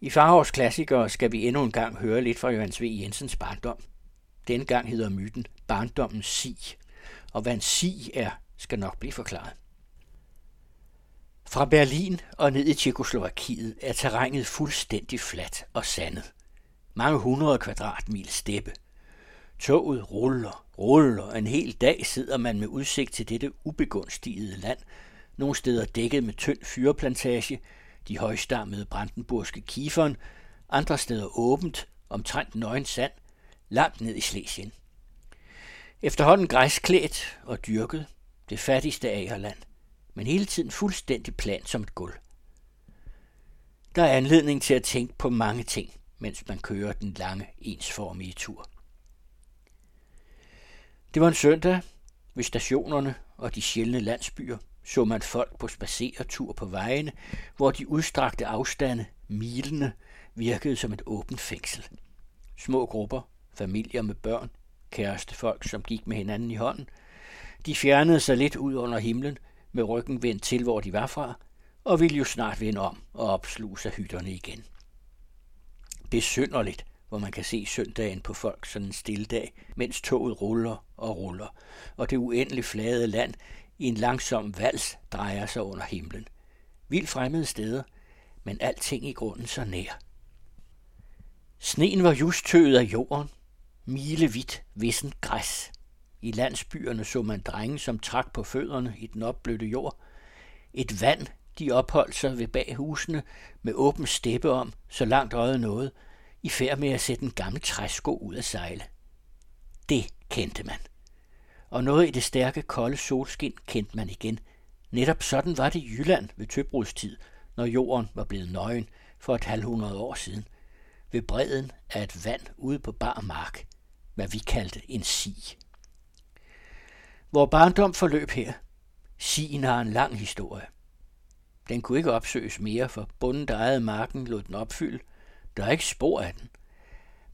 I Farhavs klassikere skal vi endnu en gang høre lidt fra Johannes V. Jensens barndom. Denne gang hedder myten Barndommens sig, og hvad en sig er, skal nok blive forklaret. Fra Berlin og ned i Tjekoslovakiet er terrænet fuldstændig fladt og sandet. Mange hundrede kvadratmil steppe. Toget ruller, ruller. En hel dag sidder man med udsigt til dette ubegunstigede land. Nogle steder dækket med tynd fyreplantage, de højstammede brandenburgske kifern, andre steder åbent, omtrent nøgen sand, langt ned i Slesien. Efterhånden græsklædt og dyrket, det fattigste agerland, men hele tiden fuldstændig plan som et gulv. Der er anledning til at tænke på mange ting, mens man kører den lange, ensformige tur. Det var en søndag. Ved stationerne og de sjældne landsbyer så man folk på spaceretur på vejene, hvor de udstrakte afstande, milene, virkede som et åbent fængsel. Små grupper, familier med børn, kærestefolk, som gik med hinanden i hånden, de fjernede sig lidt ud under himlen, med ryggen vendt til, hvor de var fra, og ville jo snart vende om og opsluge sig hytterne igen. Besynderligt, hvor man kan se søndagen på folk sådan en stille dag, mens toget ruller og ruller, og det uendelig flade land i en langsom vals drejer sig under himlen. Vildt fremmede steder, men alting i grunden så nær. Sneen var just tøet af jorden, milevidt vissen græs. I landsbyerne så man drenge, som trak på fødderne i den opblødte jord. Et vand, de opholdt sig ved bag husene med åben steppe om, så langt øjet nåede, i færd med at sætte en gammel træsko ud af sejle. Det kendte man. Og noget i det stærke, kolde solskin kendte man igen. Netop sådan var det i Jylland ved tøbrudstid, når jorden var blevet nøgen for et halvhundrede år siden. Ved bredden af et vand ude på bar mark, hvad vi kaldte en si. Hvor barndom forløb her. Sien har en lang historie. Den kunne ikke opsøges mere, for bunden, der ejede marken, lod den opfylde. Der er ikke spor af den.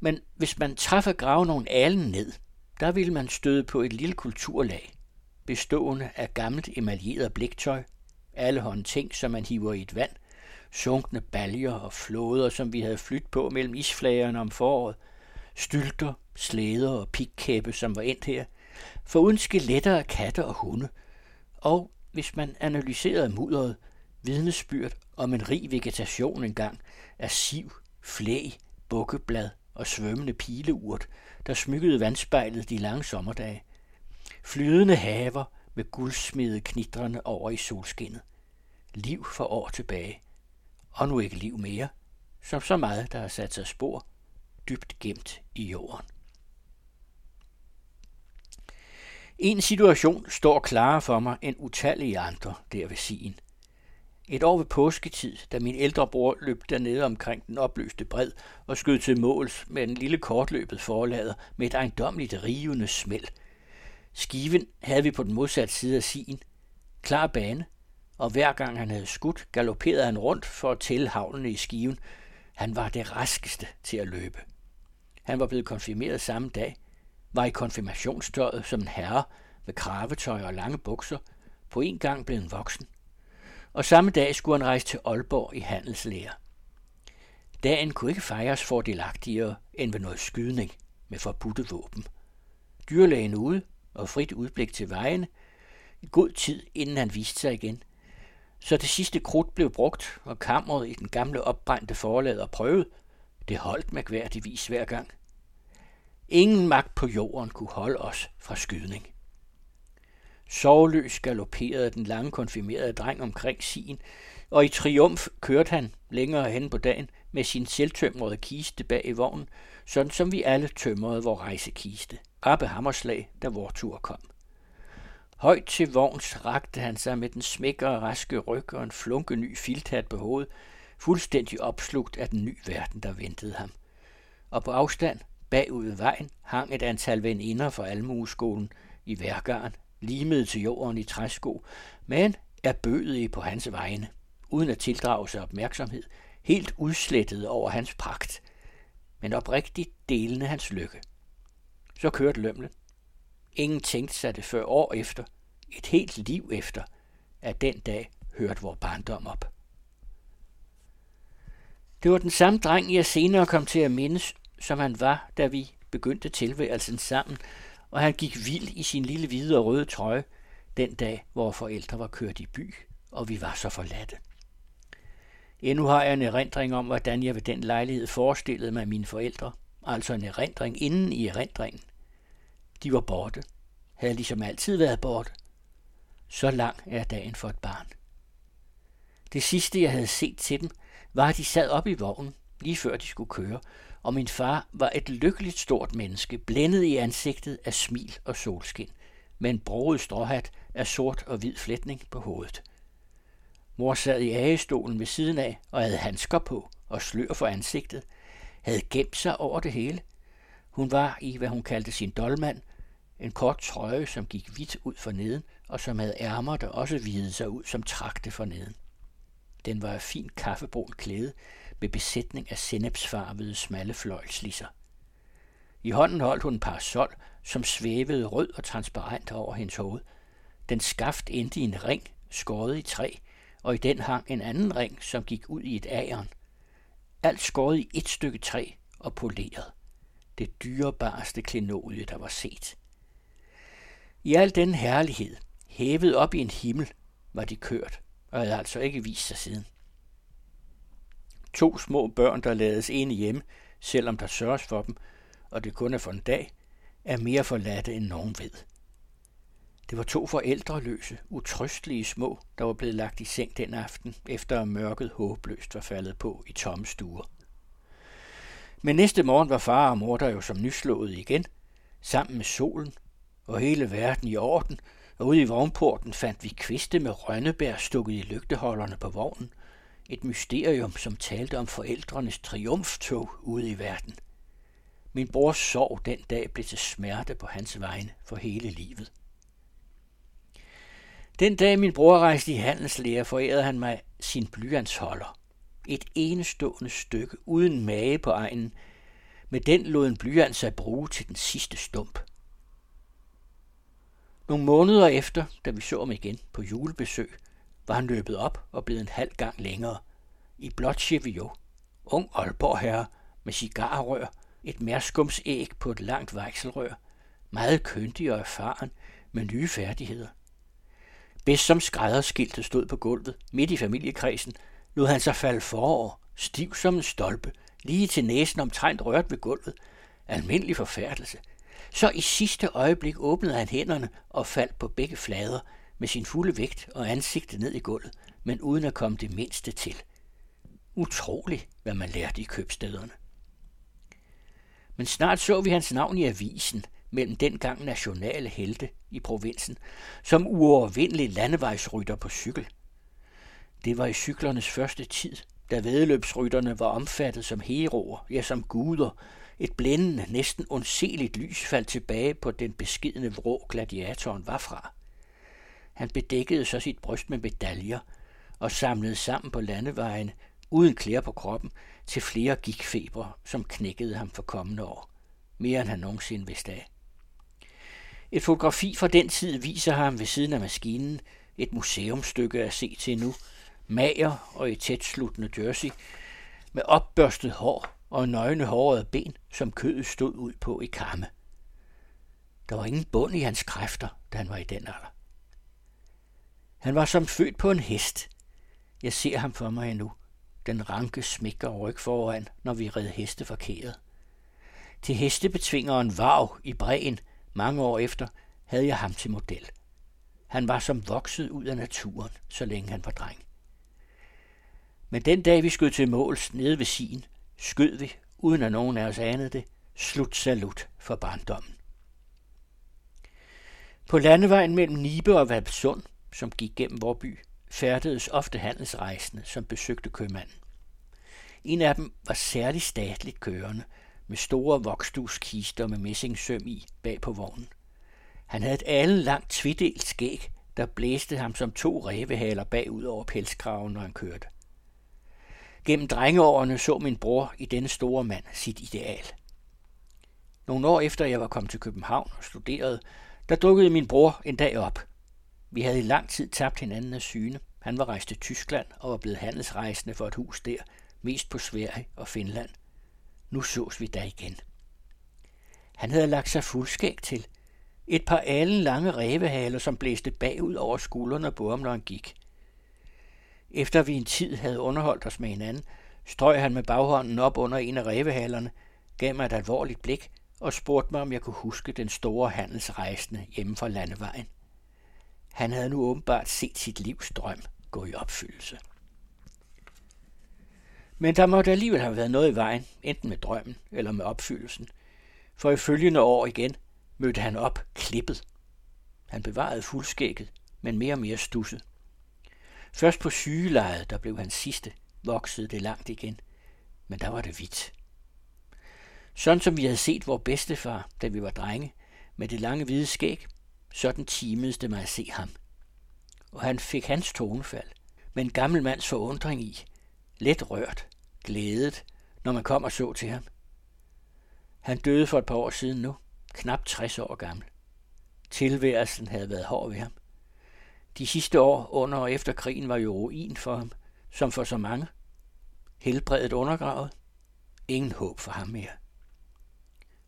Men hvis man træffer grave nogle alen ned, der vil man støde på et lille kulturlag, bestående af gammelt emaljeret bliktøj, alle ting, som man hiver i et vand, sunkne baljer og flåder, som vi havde flyttet på mellem isflagerne om foråret, stylter, slæder og pikkæppe, som var endt her, for uden skeletter af katte og hunde, og hvis man analyserede mudderet, vidnesbyrd om en rig vegetation engang af siv, flæg, bukkeblad og svømmende pileurt, der smykkede vandspejlet de lange sommerdage. Flydende haver med guldsmede knitrende over i solskinnet. Liv for år tilbage. Og nu ikke liv mere, som så meget, der har sat sig spor, dybt gemt i jorden. En situation står klarere for mig end utallige andre der ved Sien. Et år ved påsketid, da min ældre bror løb dernede omkring den opløste bred og skød til måls med en lille kortløbet forlader med et ejendomligt rivende smæld. Skiven havde vi på den modsatte side af Sien. Klar bane, og hver gang han havde skudt, galopperede han rundt for at tælle havlene i skiven. Han var det raskeste til at løbe. Han var blevet konfirmeret samme dag, var i konfirmationstøjet som en herre med kravetøj og lange bukser, på en gang blev en voksen. Og samme dag skulle han rejse til Aalborg i handelslære. Dagen kunne ikke fejres fordelagtigere end ved noget skydning med forbudte våben. Dyrlægen ude og frit udblik til vejen, i god tid inden han viste sig igen. Så det sidste krudt blev brugt, og kammeret i den gamle opbrændte forlader prøvet. Det holdt mærkværdigvis hver gang – Ingen magt på jorden kunne holde os fra skydning. Sovløs galopperede den lange konfirmerede dreng omkring sin, og i triumf kørte han længere hen på dagen med sin selvtømrede kiste bag i vognen, sådan som vi alle tømrede vor rejsekiste. Rappe Hammerslag, da vor tur kom. Højt til vogns rakte han sig med den smækkere raske ryg og en flunke ny filthat på hovedet, fuldstændig opslugt af den nye verden, der ventede ham. Og på afstand Bagud vejen hang et antal veninder fra almueskolen i værgaren limede til jorden i træsko, men er bødige på hans vegne, uden at tildrage sig opmærksomhed, helt udslettet over hans pragt, men oprigtigt delende hans lykke. Så kørte lømlen. Ingen tænkte sig det før år efter, et helt liv efter, at den dag hørte vor barndom op. Det var den samme dreng, jeg senere kom til at mindes, som han var, da vi begyndte tilværelsen sammen, og han gik vild i sin lille hvide og røde trøje, den dag, hvor forældre var kørt i by, og vi var så forladte. Endnu har jeg en erindring om, hvordan jeg ved den lejlighed forestillede mig mine forældre, altså en erindring inden i erindringen. De var borte, havde ligesom altid været borte. Så lang er dagen for et barn. Det sidste, jeg havde set til dem, var, at de sad op i vognen, lige før de skulle køre, og min far var et lykkeligt stort menneske, blændet i ansigtet af smil og solskin, med en broget stråhat af sort og hvid flætning på hovedet. Mor sad i agestolen ved siden af og havde handsker på og slør for ansigtet, havde gemt sig over det hele. Hun var i, hvad hun kaldte sin dolmand, en kort trøje, som gik hvidt ud for neden, og som havde ærmer, der også videde sig ud som trakte for neden. Den var af fin kaffebrun klæde med besætning af sennepsfarvede smalle fløjlslisser. I hånden holdt hun en parasol, som svævede rød og transparent over hendes hoved. Den skaft endte i en ring, skåret i træ, og i den hang en anden ring, som gik ud i et æren. Alt skåret i et stykke træ og poleret. Det dyrebareste klenodie, der var set. I al den herlighed, hævet op i en himmel, var de kørt, og havde altså ikke vist sig siden. To små børn, der lades ind hjemme, selvom der sørges for dem, og det kun er for en dag, er mere forladte end nogen ved. Det var to forældreløse, utrøstelige små, der var blevet lagt i seng den aften, efter at mørket håbløst var faldet på i tomme stuer. Men næste morgen var far og mor der jo som nyslået igen, sammen med solen og hele verden i orden, og ude i vognporten fandt vi kviste med rønnebær stukket i lygteholderne på vognen. Et mysterium, som talte om forældrenes triumftog ude i verden. Min brors sorg den dag blev til smerte på hans vegne for hele livet. Den dag min bror rejste i handelslære, forærede han mig sin blyantsholder. Et enestående stykke uden mage på egnen. Med den lod en blyant sig bruge til den sidste stump. Nogle måneder efter, da vi så ham igen på julebesøg, var han løbet op og blevet en halv gang længere. I blot chevio, ung Aalborg herre med cigarrør, et mærskumsæg på et langt vejselrør, meget køndig og erfaren med nye færdigheder – Bedst som skrædderskiltet stod på gulvet, midt i familiekredsen, lod han sig falde forover, stiv som en stolpe, lige til næsen omtrent rørt ved gulvet. Almindelig forfærdelse. Så i sidste øjeblik åbnede han hænderne og faldt på begge flader med sin fulde vægt og ansigtet ned i gulvet, men uden at komme det mindste til. Utroligt, hvad man lærte i købstederne. Men snart så vi hans navn i avisen, mellem dengang nationale helte i provinsen, som uovervindelig landevejsrytter på cykel. Det var i cyklernes første tid, da vedløbsrytterne var omfattet som heroer, ja som guder. Et blændende, næsten ondseligt lys faldt tilbage på den beskidende vrå gladiatoren var fra. Han bedækkede så sit bryst med medaljer og samlede sammen på landevejen, uden klæder på kroppen, til flere gikfeber, som knækkede ham for kommende år. Mere end han nogensinde vidste af. Et fotografi fra den tid viser ham ved siden af maskinen, et museumstykke at se til nu, mager og i tæt sluttende jersey, med opbørstet hår og nøgne hårede ben, som kødet stod ud på i kamme. Der var ingen bund i hans kræfter, da han var i den alder. Han var som født på en hest. Jeg ser ham for mig endnu. Den ranke smækker ryg foran, når vi red heste forkeret. Til hestebetvingeren Vav i bræen – mange år efter havde jeg ham til model. Han var som vokset ud af naturen, så længe han var dreng. Men den dag vi skød til måls nede ved sin, skød vi, uden at nogen af os anede det, slut salut for barndommen. På landevejen mellem Nibe og Valpsund, som gik gennem vor by, færdedes ofte handelsrejsende, som besøgte købmanden. En af dem var særlig statligt kørende, med store vokstuskister med messingsøm i bag på vognen. Han havde et alle langt tvidelt skæg, der blæste ham som to rævehaler bagud over pelskraven, når han kørte. Gennem drengeårene så min bror i denne store mand sit ideal. Nogle år efter jeg var kommet til København og studerede, der dukkede min bror en dag op. Vi havde i lang tid tabt hinanden af syne. Han var rejst til Tyskland og var blevet handelsrejsende for et hus der, mest på Sverige og Finland. Nu sås vi der igen. Han havde lagt sig fuldskæg til. Et par alen lange rævehaler, som blæste bagud over skuldrene på ham, når han gik. Efter vi en tid havde underholdt os med hinanden, strøg han med baghånden op under en af rævehalerne, gav mig et alvorligt blik og spurgte mig, om jeg kunne huske den store handelsrejsende hjemme fra landevejen. Han havde nu åbenbart set sit livs drøm gå i opfyldelse. Men der måtte alligevel have været noget i vejen, enten med drømmen eller med opfyldelsen. For i følgende år igen mødte han op klippet. Han bevarede fuldskægget, men mere og mere stusset. Først på sygelejet, der blev hans sidste, voksede det langt igen, men der var det hvidt. Sådan som vi havde set vores bedstefar, da vi var drenge, med det lange hvide skæg, sådan timedes det mig at se ham. Og han fik hans tonefald, med en gammel mands forundring i, let rørt, glædet, når man kom og så til ham. Han døde for et par år siden nu, knap 60 år gammel. Tilværelsen havde været hård ved ham. De sidste år under og efter krigen var jo ruin for ham, som for så mange. Helbredet undergravet. Ingen håb for ham mere.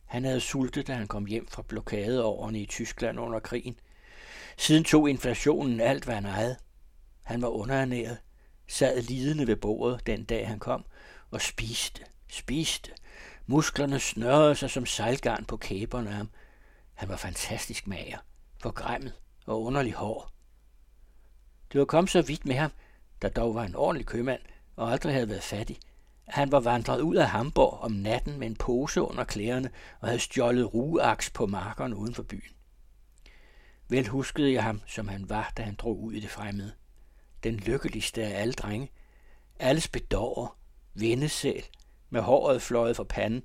Han havde sultet, da han kom hjem fra blokadeårene i Tyskland under krigen. Siden tog inflationen alt, hvad han ejede. Han var underernæret, sad lidende ved bordet den dag han kom, og spiste, spiste. Musklerne snørrede sig som sejlgarn på kæberne af ham. Han var fantastisk mager, forgræmmet og underlig hår. Det var kommet så vidt med ham, der dog var en ordentlig købmand og aldrig havde været fattig, han var vandret ud af Hamburg om natten med en pose under klæderne og havde stjålet rugeaks på markerne uden for byen. Vel huskede jeg ham, som han var, da han drog ud i det fremmede. Den lykkeligste af alle drenge. Alles bedårer, vendesæl, med håret fløjet fra panden.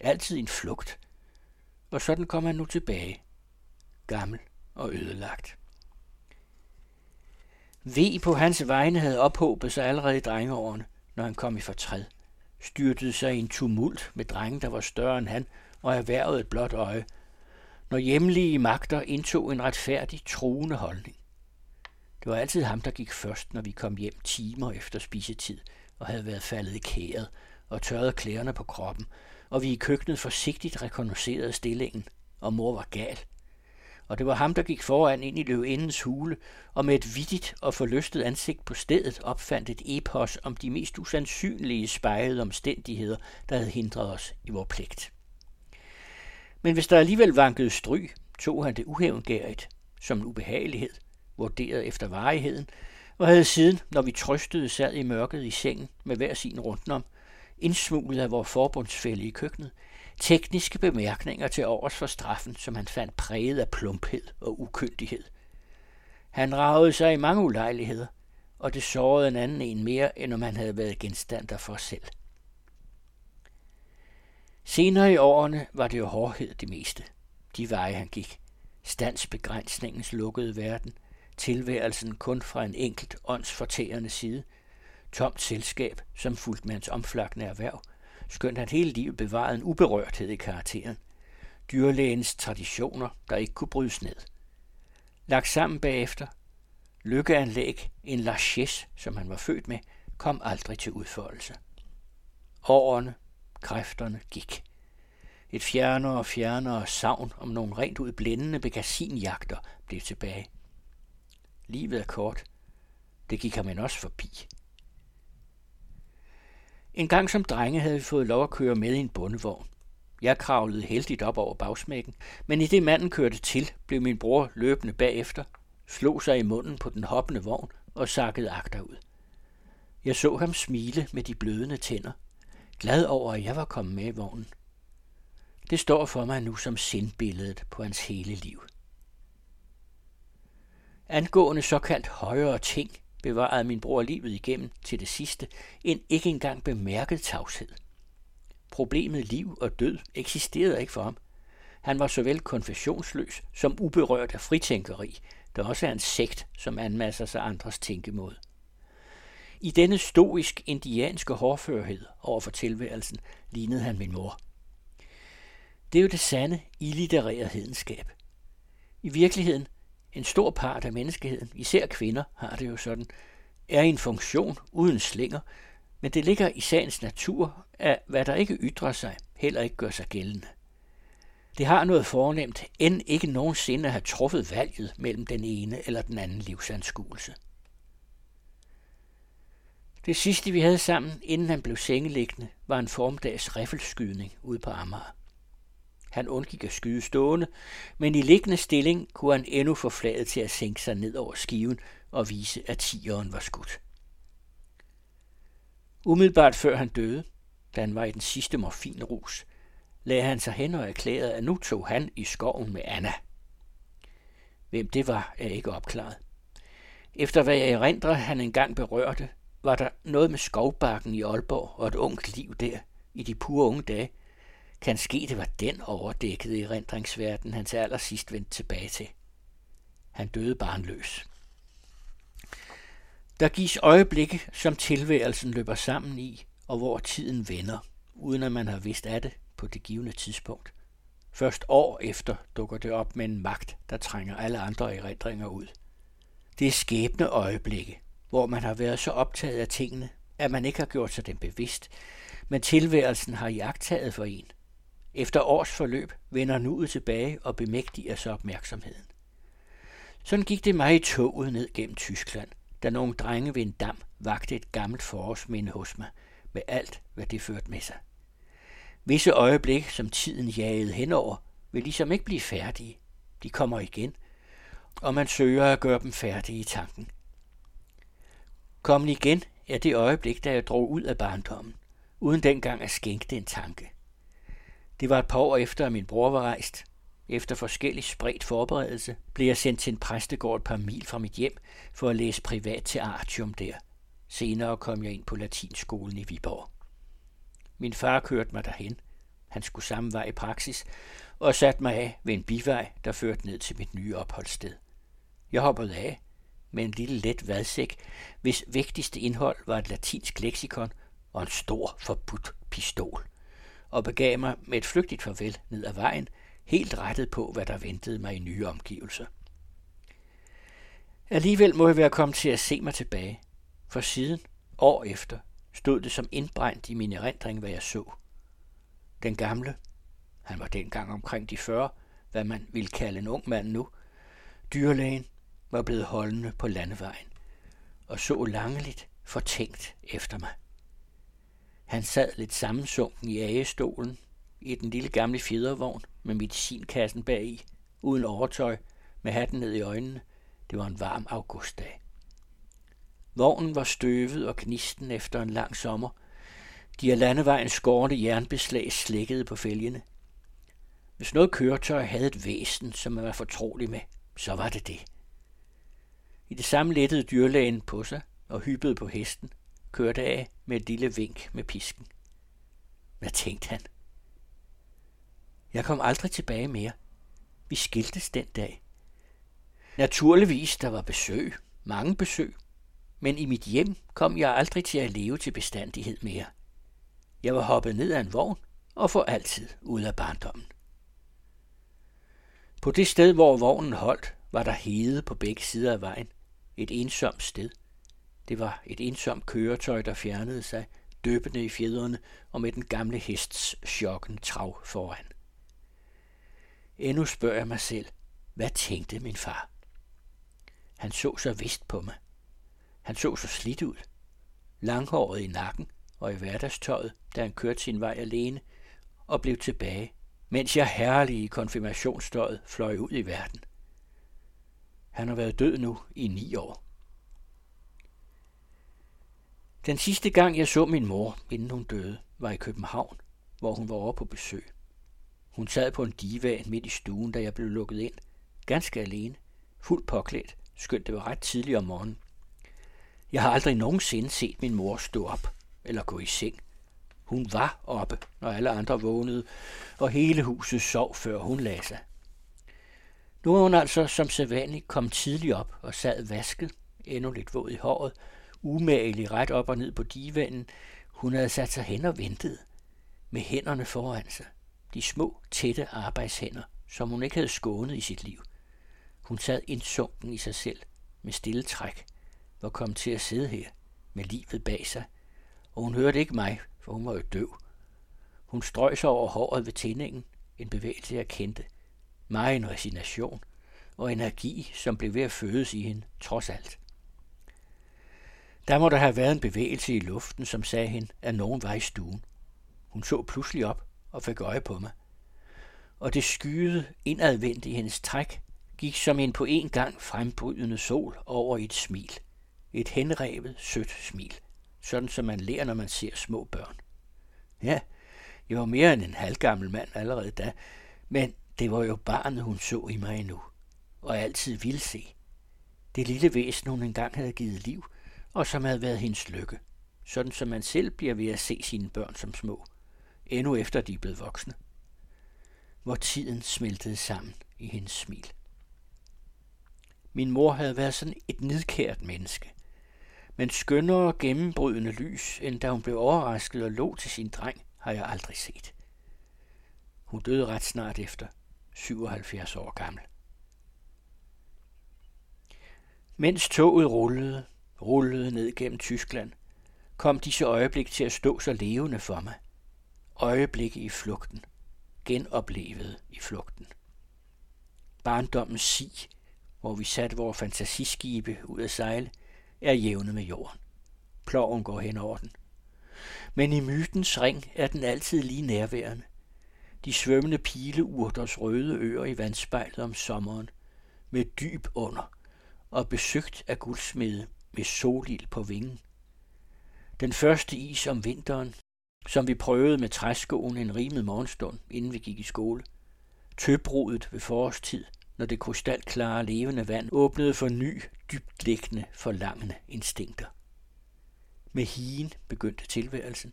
Altid en flugt. Og sådan kom han nu tilbage. Gammel og ødelagt. V på hans vegne havde ophobet sig allerede i drengeårene når han kom i fortræd, styrtede sig i en tumult med drenge, der var større end han, og erhvervede et blåt øje, når hjemlige magter indtog en retfærdig, truende holdning. Det var altid ham, der gik først, når vi kom hjem timer efter spisetid og havde været faldet i kæret og tørret klæderne på kroppen, og vi i køkkenet forsigtigt rekognoserede stillingen, og mor var gal og det var ham, der gik foran ind i løvindens hule, og med et vittigt og forlystet ansigt på stedet opfandt et epos om de mest usandsynlige spejlede omstændigheder, der havde hindret os i vores pligt. Men hvis der alligevel vankede stry, tog han det uhævngærigt, som en ubehagelighed, vurderet efter varigheden, og havde siden, når vi trøstede, sad i mørket i sengen med hver sin rundtom, indsmuglet af vores forbundsfælde i køkkenet, tekniske bemærkninger til overs for straffen, som han fandt præget af plumphed og ukyndighed. Han ragede sig i mange ulejligheder, og det sårede en anden en mere, end om han havde været genstand for selv. Senere i årene var det jo hårdhed det meste. De veje han gik. Standsbegrænsningens lukkede verden. Tilværelsen kun fra en enkelt åndsfortærende side. Tomt selskab, som fuldt med hans omflakne erhverv skønt han hele livet bevarede en uberørthed i karakteren. Dyrlægens traditioner, der ikke kunne brydes ned. Lagt sammen bagefter. Lykkeanlæg, en largesse, som han var født med, kom aldrig til udfoldelse. Årene, kræfterne gik. Et fjernere og fjernere savn om nogle rent ud blændende begasinjagter blev tilbage. Livet er kort. Det gik ham også forbi. En gang som drenge havde vi fået lov at køre med i en bondevogn. Jeg kravlede heldigt op over bagsmækken, men i det manden kørte til, blev min bror løbende bagefter, slog sig i munden på den hoppende vogn og sakkede agterud. Jeg så ham smile med de blødende tænder, glad over, at jeg var kommet med i vognen. Det står for mig nu som sindbilledet på hans hele liv. Angående såkaldt højere ting, bevarede min bror livet igennem til det sidste en ikke engang bemærket tavshed. Problemet liv og død eksisterede ikke for ham. Han var såvel konfessionsløs som uberørt af fritænkeri, der også er en sekt, som anmasser sig andres tænkemåde. I denne stoisk-indianske hårdførhed over for tilværelsen lignede han min mor. Det er jo det sande, illitterære hedenskab. I virkeligheden en stor part af menneskeheden, især kvinder, har det jo sådan, er en funktion uden slinger, Men det ligger i sagens natur, at hvad der ikke ytrer sig, heller ikke gør sig gældende. Det har noget fornemt, end ikke nogensinde at have truffet valget mellem den ene eller den anden livsanskuelse. Det sidste, vi havde sammen, inden han blev sengeliggende, var en formdags riffelskydning ude på Amager. Han undgik at skyde stående, men i liggende stilling kunne han endnu få flaget til at sænke sig ned over skiven og vise, at tigeren var skudt. Umiddelbart før han døde, da han var i den sidste morfinrus, lagde han sig hen og erklærede, at nu tog han i skoven med Anna. Hvem det var, er ikke opklaret. Efter hvad jeg erindrer, han engang berørte, var der noget med skovbakken i Aalborg og et ungt liv der i de pure unge dage. Kan ske, det var den overdækkede erindringsverden, han til allersidst vendte tilbage til. Han døde barnløs. Der gives øjeblikke, som tilværelsen løber sammen i, og hvor tiden vender, uden at man har vidst af det på det givende tidspunkt. Først år efter dukker det op med en magt, der trænger alle andre erindringer ud. Det er skæbne øjeblikke, hvor man har været så optaget af tingene, at man ikke har gjort sig dem bevidst, men tilværelsen har jagttaget for en. Efter års forløb vender nuet tilbage og bemægtiger sig opmærksomheden. Sådan gik det mig i toget ned gennem Tyskland, da nogle drenge ved en dam vagte et gammelt forårsminde hos mig, med alt, hvad det førte med sig. Visse øjeblik, som tiden jagede henover, vil ligesom ikke blive færdige. De kommer igen, og man søger at gøre dem færdige i tanken. Kommen igen er det øjeblik, da jeg drog ud af barndommen, uden dengang at skænke den en tanke. Det var et par år efter, at min bror var rejst. Efter forskellig spredt forberedelse blev jeg sendt til en præstegård et par mil fra mit hjem for at læse privat til Artium der. Senere kom jeg ind på latinskolen i Viborg. Min far kørte mig derhen. Han skulle samme vej i praksis, og satte mig af ved en bivej, der førte ned til mit nye opholdssted. Jeg hoppede af med en lille let vadsæk, hvis vigtigste indhold var et latinsk leksikon og en stor forbudt pistol, og begav mig med et flygtigt farvel ned ad vejen, helt rettet på, hvad der ventede mig i nye omgivelser. Alligevel må jeg være kommet til at se mig tilbage, for siden, år efter, stod det som indbrændt i min erindring, hvad jeg så. Den gamle, han var dengang omkring de 40, hvad man ville kalde en ung mand nu, dyrlægen, var blevet holdende på landevejen og så langeligt fortænkt efter mig. Han sad lidt sammensunken i agestolen i den lille gamle fjedervogn med medicinkassen bagi, uden overtøj, med hatten ned i øjnene. Det var en varm augustdag. Vognen var støvet og gnisten efter en lang sommer. De af landevejens skårne jernbeslag slækkede på fælgene. Hvis noget køretøj havde et væsen, som man var fortrolig med, så var det det. I det samme lettede dyrlægen på sig og hyppede på hesten, kørte af med et lille vink med pisken. Hvad tænkte han? Jeg kom aldrig tilbage mere. Vi skiltes den dag. Naturligvis, der var besøg, mange besøg, men i mit hjem kom jeg aldrig til at leve til bestandighed mere. Jeg var hoppet ned af en vogn og for altid ud af barndommen. På det sted, hvor vognen holdt, var der hede på begge sider af vejen. Et ensomt sted. Det var et ensomt køretøj, der fjernede sig, døbende i fjederne og med den gamle hests chokken trav foran. Endnu spørger jeg mig selv, hvad tænkte min far? Han så så vist på mig. Han så så slidt ud. Langhåret i nakken og i hverdagstøjet, da han kørte sin vej alene og blev tilbage, mens jeg herlige i konfirmationsstøjet fløj ud i verden. Han har været død nu i ni år. Den sidste gang, jeg så min mor, inden hun døde, var i København, hvor hun var over på besøg. Hun sad på en divan midt i stuen, da jeg blev lukket ind, ganske alene, fuldt påklædt, skønt det var ret tidligt om morgenen. Jeg har aldrig nogensinde set min mor stå op eller gå i seng. Hun var oppe, når alle andre vågnede, og hele huset sov, før hun lagde sig. Nu er hun altså som sædvanligt kom tidligt op og sad vasket, endnu lidt våd i håret, umagelig ret op og ned på divanen. Hun havde sat sig hen og ventet, med hænderne foran sig. De små, tætte arbejdshænder, som hun ikke havde skånet i sit liv. Hun sad indsunken i sig selv, med stille træk, var kommet til at sidde her, med livet bag sig, og hun hørte ikke mig, for hun var jo døv. Hun strøg sig over håret ved tændingen, en bevægelse jeg kendte. Mig en resignation og energi, som blev ved at fødes i hende, trods alt. Der må der have været en bevægelse i luften, som sagde hende, at nogen var i stuen. Hun så pludselig op og fik øje på mig. Og det skyede indadvendt i hendes træk, gik som en på en gang frembrydende sol over i et smil. Et henrevet, sødt smil. Sådan som man lærer, når man ser små børn. Ja, jeg var mere end en halvgammel mand allerede da, men det var jo barnet, hun så i mig endnu, og altid ville se. Det lille væsen, hun engang havde givet liv, og som havde været hendes lykke. Sådan som man selv bliver ved at se sine børn som små, endnu efter de er blevet voksne. Hvor tiden smeltede sammen i hendes smil. Min mor havde været sådan et nidkært menneske, men skønnere gennembrydende lys, end da hun blev overrasket og lå til sin dreng, har jeg aldrig set. Hun døde ret snart efter, 77 år gammel. Mens toget rullede, rullede ned gennem Tyskland, kom disse øjeblik til at stå så levende for mig. Øjeblikke i flugten, genoplevet i flugten. Barndommens sig, hvor vi satte vores fantasiskibe ud af sejle, er jævne med jorden. Ploven går hen over den. Men i mytens ring er den altid lige nærværende. De svømmende pileurters røde øer i vandspejlet om sommeren, med dyb under og besøgt af guldsmede med solild på vingen. Den første is om vinteren, som vi prøvede med træskoen en rimet morgenstund, inden vi gik i skole. Tøbrudet ved forårstid, når det krystalklare levende vand åbnede for ny, dybtliggende, forlangende instinkter. Med hien begyndte tilværelsen,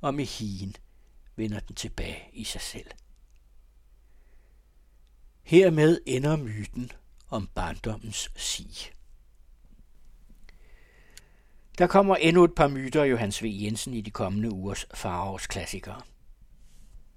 og med hien vender den tilbage i sig selv. Hermed ender myten om barndommens sig. Der kommer endnu et par myter af Johannes V. Jensen i de kommende ugers klassikere.